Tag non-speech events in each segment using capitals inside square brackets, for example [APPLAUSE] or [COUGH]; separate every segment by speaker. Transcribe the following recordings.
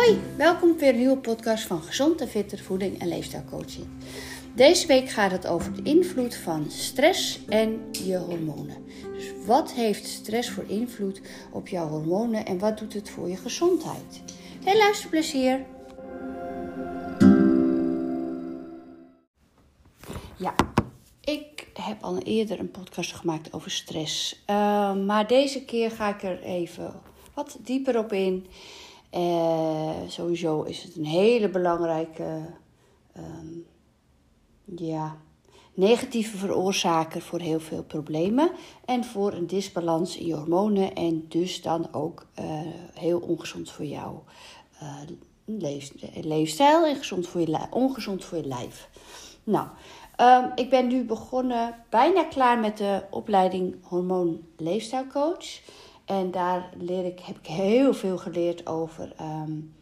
Speaker 1: Hoi, welkom weer een nieuwe podcast van Gezond en Fitter Voeding en Leefstijlcoaching. Deze week gaat het over de invloed van stress en je hormonen. Dus wat heeft stress voor invloed op jouw hormonen en wat doet het voor je gezondheid? Veel luisterplezier! Ja, ik heb al eerder een podcast gemaakt over stress. Uh, maar deze keer ga ik er even wat dieper op in. Uh, sowieso is het een hele belangrijke um, ja, negatieve veroorzaker voor heel veel problemen. En voor een disbalans in je hormonen. En dus dan ook uh, heel ongezond voor jouw leef, leefstijl en gezond voor je, ongezond voor je lijf. Nou, um, ik ben nu begonnen, bijna klaar met de opleiding Hormoon Leefstijlcoach. En daar leer ik, heb ik heel veel geleerd over um,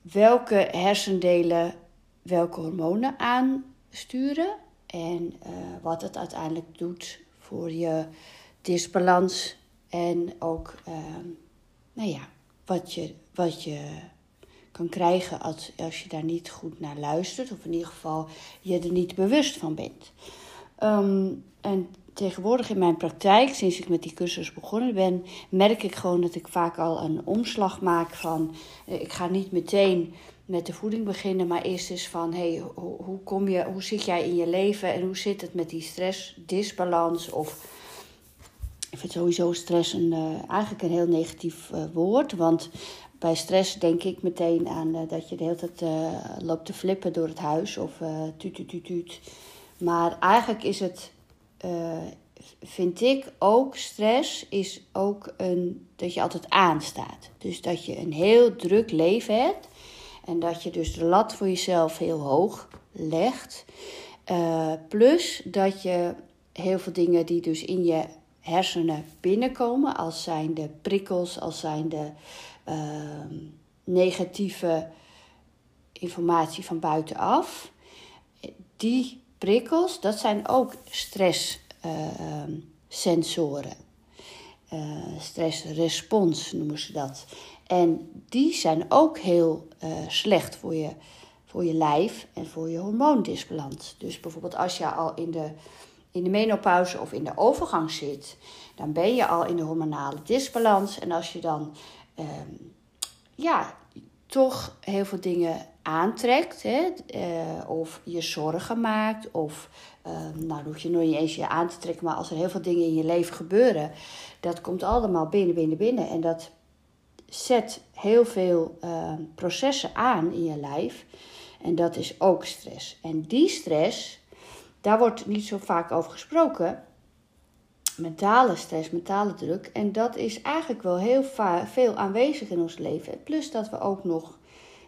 Speaker 1: welke hersendelen welke hormonen aansturen. En uh, wat het uiteindelijk doet voor je disbalans. En ook, uh, nou ja, wat je, wat je kan krijgen als, als je daar niet goed naar luistert. Of in ieder geval je er niet bewust van bent. Um, en tegenwoordig in mijn praktijk, sinds ik met die cursus begonnen ben, merk ik gewoon dat ik vaak al een omslag maak van. Eh, ik ga niet meteen met de voeding beginnen, maar eerst eens van hey, hoe, kom je, hoe zit jij in je leven en hoe zit het met die stress, disbalans of. Ik vind sowieso stress een, uh, eigenlijk een heel negatief uh, woord. Want bij stress denk ik meteen aan dat je de hele tijd loopt te flippen door het huis of tuut, tuut, tuut, tuut. Maar eigenlijk is het uh, vind ik ook stress is ook een, dat je altijd aanstaat. Dus dat je een heel druk leven hebt en dat je dus de lat voor jezelf heel hoog legt. Uh, plus dat je heel veel dingen die dus in je hersenen binnenkomen, als zijn de prikkels, als zijn de uh, negatieve informatie van buitenaf, die prikkels, dat zijn ook stresssensoren. Uh, uh, stressrespons noemen ze dat. En die zijn ook heel uh, slecht voor je, voor je lijf en voor je hormoondisbalans. Dus bijvoorbeeld als je al in de, in de menopauze of in de overgang zit, dan ben je al in de hormonale disbalans. En als je dan ehm, ja, toch heel veel dingen aantrekt, hè, uh, of je zorgen maakt, of uh, nou, hoef je nooit niet eens je aan te trekken, maar als er heel veel dingen in je leven gebeuren, dat komt allemaal binnen, binnen, binnen. En dat zet heel veel uh, processen aan in je lijf. En dat is ook stress. En die stress, daar wordt niet zo vaak over gesproken. Mentale stress, mentale druk. En dat is eigenlijk wel heel veel aanwezig in ons leven. Plus dat we ook nog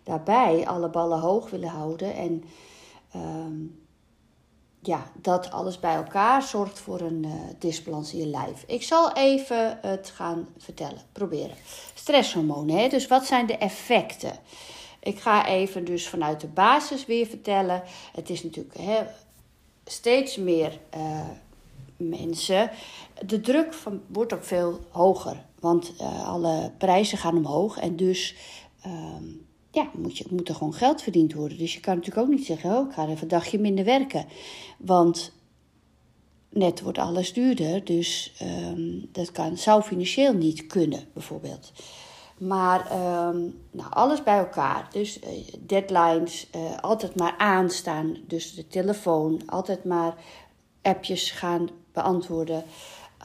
Speaker 1: daarbij alle ballen hoog willen houden. En um, ja, dat alles bij elkaar zorgt voor een uh, disbalans in je lijf. Ik zal even het gaan vertellen, proberen. Stresshormonen, hè? dus wat zijn de effecten? Ik ga even dus vanuit de basis weer vertellen. Het is natuurlijk hè, steeds meer uh, mensen. De druk van, wordt ook veel hoger, want uh, alle prijzen gaan omhoog en dus... Um, ja, moet, je, moet er gewoon geld verdiend worden. Dus je kan natuurlijk ook niet zeggen, oh, ik ga even een dagje minder werken. Want net wordt alles duurder, dus um, dat kan, zou financieel niet kunnen, bijvoorbeeld. Maar um, nou, alles bij elkaar. Dus uh, deadlines, uh, altijd maar aanstaan. Dus de telefoon, altijd maar appjes gaan beantwoorden.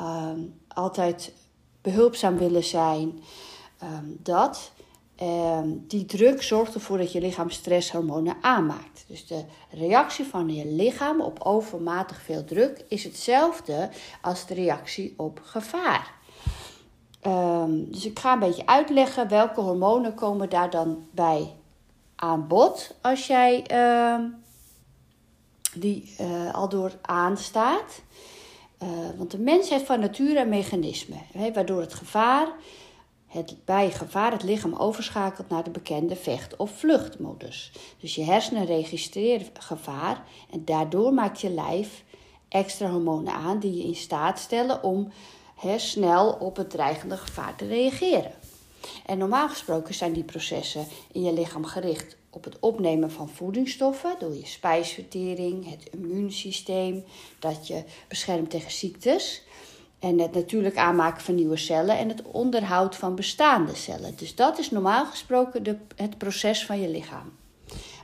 Speaker 1: Um, altijd behulpzaam willen zijn. dat. Ehm, die druk zorgt ervoor dat je lichaam stresshormonen aanmaakt. Dus de reactie van je lichaam op overmatig veel druk is hetzelfde als de reactie op gevaar. Dus ik ga een beetje uitleggen welke hormonen komen daar dan bij aan bod als jij die uh, al door aanstaat. Uh, want de mens heeft van nature een mechanisme hè, waardoor het gevaar het bij gevaar het lichaam overschakelt naar de bekende vecht- of vluchtmodus. Dus je hersenen registreren gevaar en daardoor maakt je lijf extra hormonen aan die je in staat stellen om he, snel op het dreigende gevaar te reageren. En normaal gesproken zijn die processen in je lichaam gericht op het opnemen van voedingsstoffen door je spijsvertering, het immuunsysteem, dat je beschermt tegen ziektes. En het natuurlijk aanmaken van nieuwe cellen en het onderhoud van bestaande cellen. Dus dat is normaal gesproken de, het proces van je lichaam.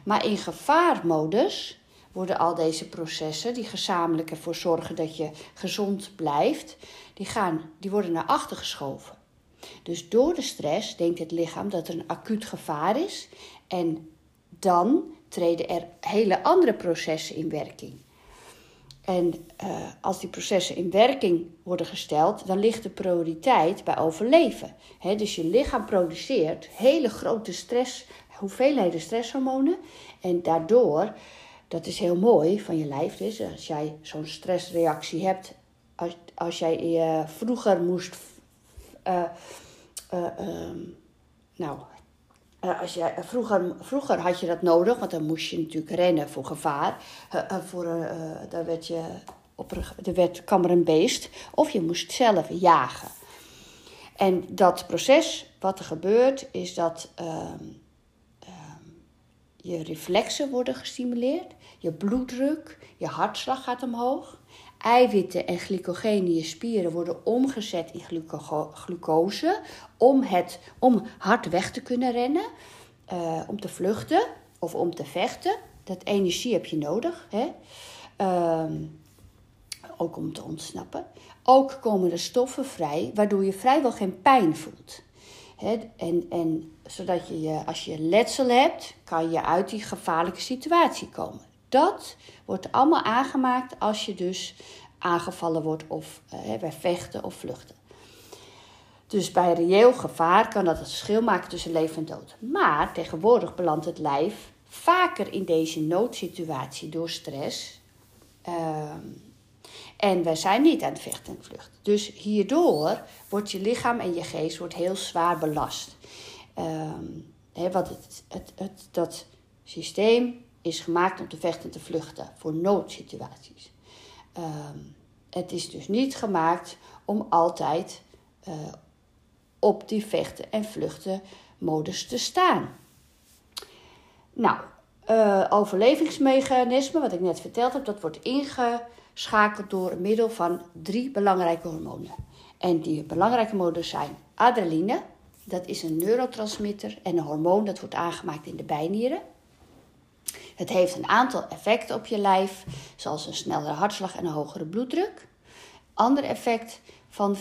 Speaker 1: Maar in gevaarmodus worden al deze processen, die gezamenlijk ervoor zorgen dat je gezond blijft, die, gaan, die worden naar achter geschoven. Dus door de stress denkt het lichaam dat er een acuut gevaar is en dan treden er hele andere processen in werking. En uh, als die processen in werking worden gesteld, dan ligt de prioriteit bij overleven. Dus je lichaam produceert hele grote stress, hoeveelheden stresshormonen. En daardoor, dat is heel mooi van je lijf, dus als jij zo'n stressreactie hebt, als, als jij uh, vroeger moest. Uh, nou, uh, als je, vroeger, vroeger had je dat nodig, want dan moest je natuurlijk rennen voor gevaar. Uh, voor, daar werd je op er werd kwam er een beest. Of je moest zelf jagen. En dat proces, wat er gebeurt, is dat ehm, ehm, je reflexen worden gestimuleerd. Je bloeddruk, je hartslag gaat omhoog. Eiwitten en glycogeen in je spieren worden omgezet in glucose om, het, om hard weg te kunnen rennen, uh, om te vluchten of om te vechten. Dat energie heb je nodig, hè? Uh, ook om te ontsnappen. Ook komen er stoffen vrij, waardoor je vrijwel geen pijn voelt. Hè? En, en zodat je, als je letsel hebt, kan je uit die gevaarlijke situatie komen dat wordt allemaal aangemaakt als je dus aangevallen wordt of uh, bij vechten of vluchten. Dus bij reëel gevaar kan dat het verschil maken tussen leven en dood. Maar tegenwoordig belandt het lijf vaker in deze noodsituatie door stress. Uh, en wij zijn niet aan het vechten en vluchten. Dus hierdoor wordt je lichaam en je geest wordt heel zwaar belast. Hè, wat het, het, het, dat systeem is gemaakt om te vechten en te vluchten voor noodsituaties. Ehm, het is dus niet gemaakt om altijd uh, op die vechten en vluchten modus te staan. Nou, uh, overlevingsmechanisme, wat ik net verteld heb, dat wordt ingeschakeld door middel van drie belangrijke hormonen. En die belangrijke hormonen zijn adrenaline, dat is een neurotransmitter en een hormoon dat wordt aangemaakt in de bijnieren. Het heeft een aantal effecten op je lijf, zoals een snellere hartslag en een hogere bloeddruk. Ander effect van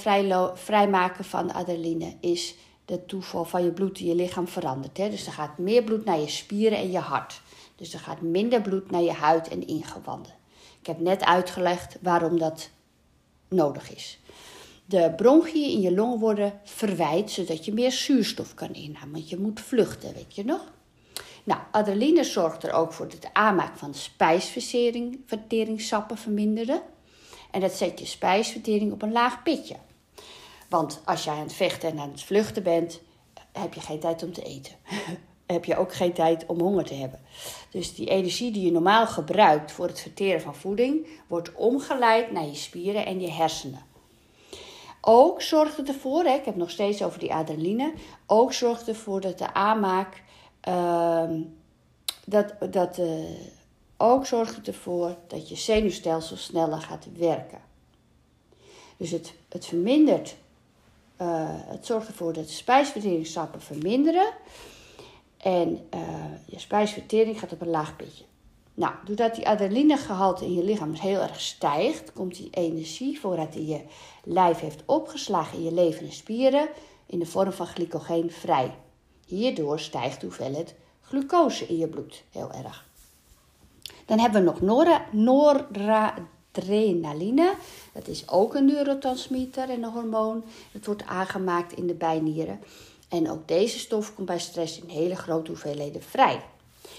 Speaker 1: vrijmaken van adrenaline is de toeval van je bloed in je lichaam verandert. Hè? Dus er gaat meer bloed naar je spieren en je hart. Dus er gaat minder bloed naar je huid en ingewanden. Ik heb net uitgelegd waarom dat nodig is. De bronchiën in je longen worden verwijt, zodat je meer zuurstof kan innemen. Want je moet vluchten, weet je nog? Nou, adrenaline zorgt er ook voor dat de aanmaak van spijsverteringssappen verminderen. En dat zet je spijsvertering op een laag pitje. Want als jij aan het vechten en aan het vluchten bent, heb je geen tijd om te eten. [LAUGHS] heb je ook geen tijd om honger te hebben. Dus die energie die je normaal gebruikt voor het verteren van voeding, wordt omgeleid naar je spieren en je hersenen. Ook zorgt het ervoor, ik heb het nog steeds over die adrenaline, ook zorgt ervoor dat de aanmaak Ehm, dat dat uh, ook zorgt ervoor dat je zenuwstelsel sneller gaat werken. Dus het, het vermindert, uh, het zorgt ervoor dat de spijsverteringssappen verminderen. En uh, je spijsvertering gaat op een laag pitje. Nou, doordat die adrenalinegehalte in je lichaam heel erg stijgt, komt die energie die je lijf heeft opgeslagen in je leven en spieren in de vorm van glycogeen vrij. Hierdoor stijgt de hoeveelheid glucose in je bloed heel erg. Dan hebben we nog noradrenaline. Dat is ook een neurotransmitter en een hormoon. Het wordt aangemaakt in de bijnieren. En ook deze stof komt bij stress in hele grote hoeveelheden vrij.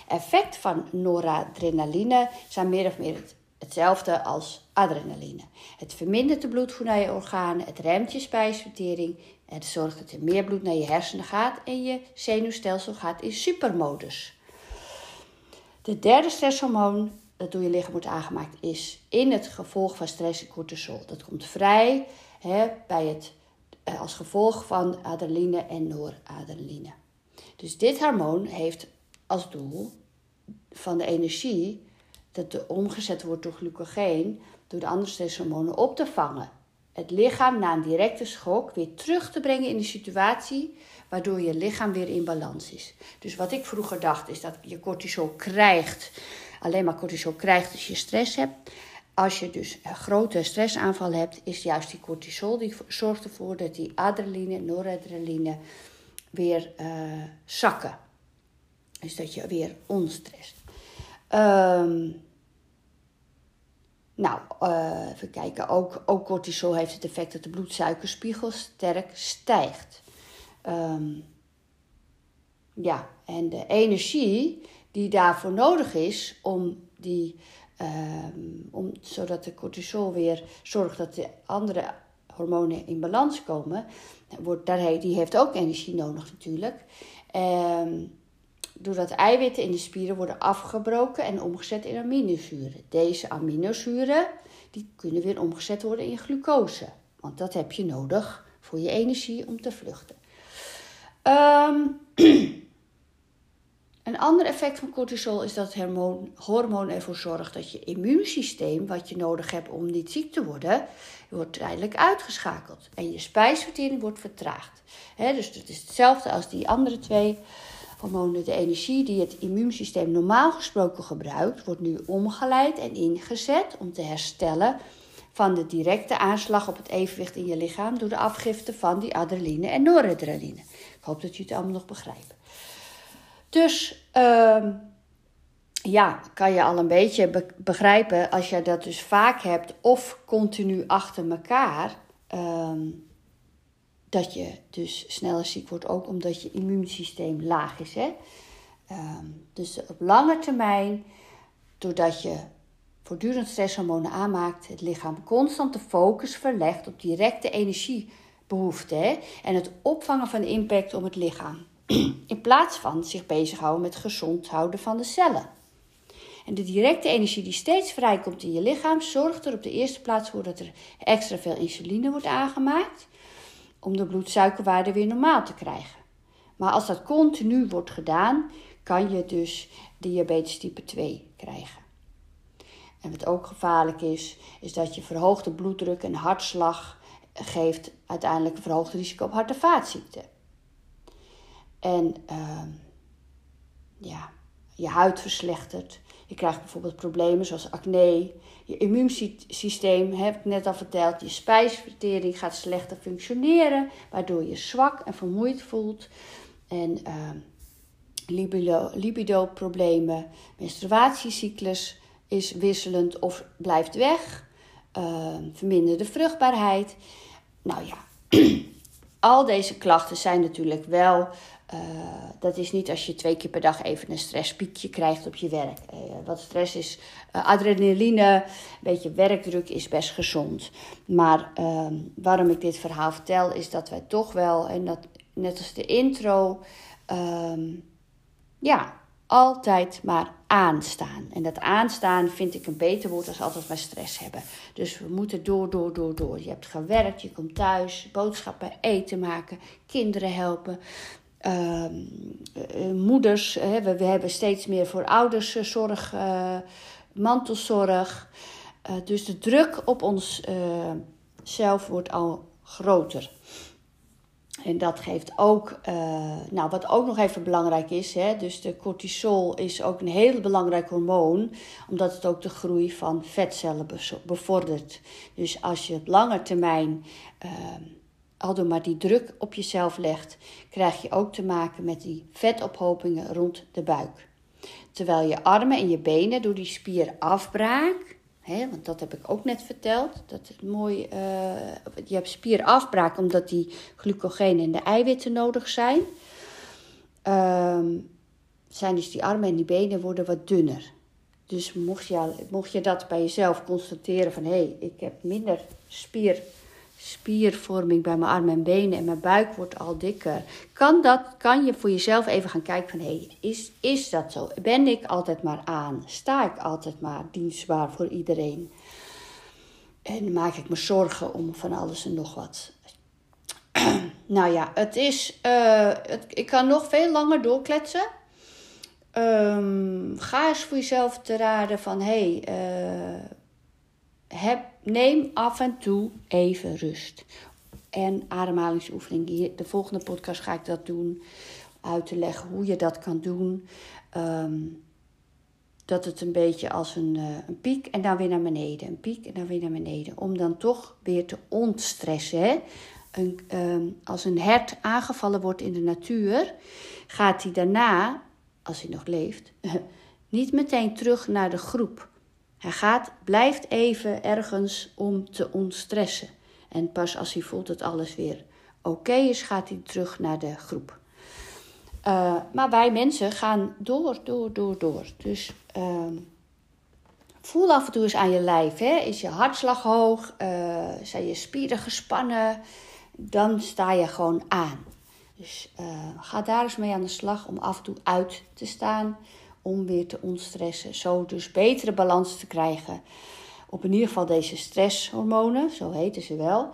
Speaker 1: Effect van noradrenaline zijn meer of meer hetzelfde als adrenaline. Het vermindert de bloedvoer naar je organen, het remt je spijsvertering het zorgt dat er meer bloed naar je hersenen gaat en je zenuwstelsel gaat in supermodus. De derde stresshormoon dat door je lichaam wordt aangemaakt is in het gevolg van stress cortisol. Dat komt vrij hè, bij het eh, als gevolg van adrenaline en noradrenaline. Dus dit hormoon heeft als doel van de energie dat de omgezet wordt door glucogeen door de andere stresshormonen op te vangen. Het lichaam na een directe schok weer terug te brengen in de situatie waardoor je lichaam weer in balans is. Dus wat ik vroeger dacht is dat je cortisol krijgt, alleen maar cortisol krijgt als je stress hebt. Als je dus een grote stressaanval hebt, is juist die cortisol die zorgt ervoor dat die adrenaline, noradrenaline weer uh, zakken. Dus dat je weer onstrest. Um, nou, uh, even kijken. Ook, ook cortisol heeft het effect dat de bloedsuikerspiegel sterk stijgt. Um, ja, en de energie die daarvoor nodig is om die, um, om, zodat de cortisol weer zorgt dat de andere hormonen in balans komen, wordt, daar, die heeft ook energie nodig natuurlijk. Um, doordat eiwitten in de spieren worden afgebroken en omgezet in aminozuren. Deze aminozuren die kunnen weer omgezet worden in glucose, want dat heb je nodig voor je energie om te vluchten. Um, [CLEARS THROAT] een ander effect van cortisol is dat het hormoon, hormoon ervoor zorgt dat je immuunsysteem, wat je nodig hebt om niet ziek te worden, wordt tijdelijk uitgeschakeld. En je spijsvertering wordt vertraagd. dus het is hetzelfde als die andere twee hormonen. De energie die het immuunsysteem normaal gesproken gebruikt, wordt nu omgeleid en ingezet om te herstellen van de directe aanslag op het evenwicht in je lichaam door de afgifte van die adrenaline en noradrenaline. Ik hoop dat jullie het allemaal nog begrijpen. Dus uh, ja, kan je al een beetje begrijpen als je dat dus vaak hebt of continu achter elkaar. Uh, dat je dus sneller ziek wordt, ook omdat je immuunsysteem laag is. Hè? Uh, dus op lange termijn, doordat je voortdurend stresshormonen aanmaakt, het lichaam constant de focus verlegt op directe energiebehoeften hè? en het opvangen van impact op het lichaam. [CLEARS THROAT] In plaats van zich bezighouden met gezond houden van de cellen. En de directe energie die steeds vrijkomt in je lichaam zorgt er op de eerste plaats voor dat er extra veel insuline wordt aangemaakt om de bloedsuikerwaarde weer normaal te krijgen. Maar als dat continu wordt gedaan, kan je dus diabetes type 2 krijgen. En wat ook gevaarlijk is, is dat je verhoogde bloeddruk en hartslag geeft uiteindelijk een verhoogd risico op hart- en vaatziekten. En uh, ja, je huid verslechtert. Je krijgt bijvoorbeeld problemen zoals acne. Je immuunsysteem, heb ik net al verteld, je spijsvertering gaat slechter functioneren, waardoor je zwak en vermoeid voelt. En uh, libido, libido-problemen, menstruatiecyclus is wisselend of blijft weg. Uh, verminderde vruchtbaarheid. Nou ja, [CLEARS THROAT] al deze klachten zijn natuurlijk wel uh, dat is niet als je twee keer per dag even een stresspiekje krijgt op je werk. Uh, wat stress is, uh, adrenaline, een beetje werkdruk is best gezond. Maar ehm, waarom ik dit verhaal vertel, is dat wij toch wel, en dat net als de intro, ehm, ja, altijd maar aanstaan. En dat aanstaan vind ik een beter woord als altijd maar stress hebben. Dus we moeten door, door, door, door. Je hebt gewerkt, je komt thuis, boodschappen, eten maken, kinderen helpen. Ehm, eh, moeders, hè, we, hebben steeds meer voor ouders zorg, uh, mantelzorg. Dus de druk op ons zelf wordt al groter. En dat geeft ook, nou wat ook nog even belangrijk is, hè, dus de cortisol is ook een heel belangrijk hormoon, omdat het ook de groei van vetcellen bevordert. Dus als je op lange termijn ehm, aldoor maar die druk op jezelf legt, krijg je ook te maken met die vetophopingen rond de buik. Terwijl je armen en je benen door die spierafbraak, hè, want dat heb ik ook net verteld, dat het mooi, uh, je hebt spierafbraak omdat die glucogeen en de eiwitten nodig zijn. Uh, zijn dus die armen en die benen worden wat dunner. Dus mocht je, mocht je dat bij jezelf constateren van hé, hey, ik heb minder spier spiervorming bij mijn armen en benen en mijn buik wordt al dikker. Kan, dat, kan je voor jezelf even gaan kijken van, hé, hey, is, is dat zo? Ben ik altijd maar aan? Sta ik altijd maar dienstbaar voor iedereen? En maak ik me zorgen om van alles en nog wat. [CLEARS THROAT] nou ja, het is. eh, ik kan nog veel langer doorkletsen. Ehm, ga eens voor jezelf te raden van hé, hey, eh, heb, neem af en toe even rust. En ademhalingsoefening. De volgende podcast ga ik dat doen. Uit te leggen hoe je dat kan doen. Ehm, dat het een beetje als een, eh, een piek en dan weer naar beneden. Een piek en dan weer naar beneden. Om dan toch weer te ontstressen. Een, ehm, als een hert aangevallen wordt in de natuur, gaat hij daarna, als hij nog leeft, [LAUGHS] niet meteen terug naar de groep. Hij gaat, blijft even ergens om te ontstressen. En pas als hij voelt dat alles weer oké is, gaat hij terug naar de groep. Uh, maar wij mensen gaan door, door, door, door. Dus uh, voel af en toe eens aan je lijf. Hè? Is je hartslag hoog? Uh, zijn je spieren gespannen? Dan sta je gewoon aan. Dus uh, ga daar eens mee aan de slag om af en toe uit te staan. Om weer te ontstressen. Zo dus betere balans te krijgen. Op in ieder geval deze stresshormonen, zo heten ze wel.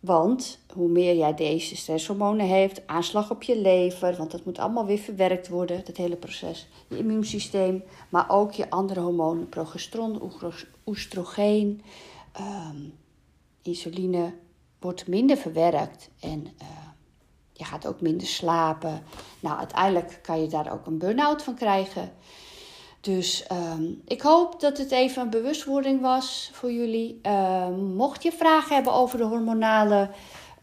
Speaker 1: Want hoe meer jij deze stresshormonen heeft, aanslag op je lever, want dat moet allemaal weer verwerkt worden, dat hele proces. Je immuunsysteem, maar ook je andere hormonen, progesteron, oestrogeen, um, insuline, wordt minder verwerkt en uh, je gaat ook minder slapen. Nou, uiteindelijk kan je daar ook een burn-out van krijgen. Dus um, ik hoop dat het even een bewustwording was voor jullie. Uh, mocht je vragen hebben over de hormonale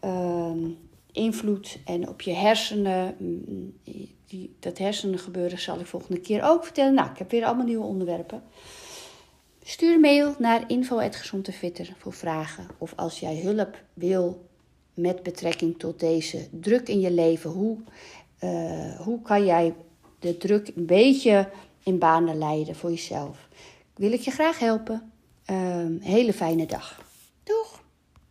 Speaker 1: uh, invloed en op je hersenen, die, dat hersenen gebeuren zal ik volgende keer ook vertellen. Nou, ik heb weer allemaal nieuwe onderwerpen. Stuur een mail naar info.gezondtefitter voor vragen. Of als jij hulp wil met betrekking tot deze druk in je leven. Hoe, uh, hoe kan jij de druk een beetje in banen leiden voor jezelf. Wil ik je graag helpen. Uh, hele fijne dag.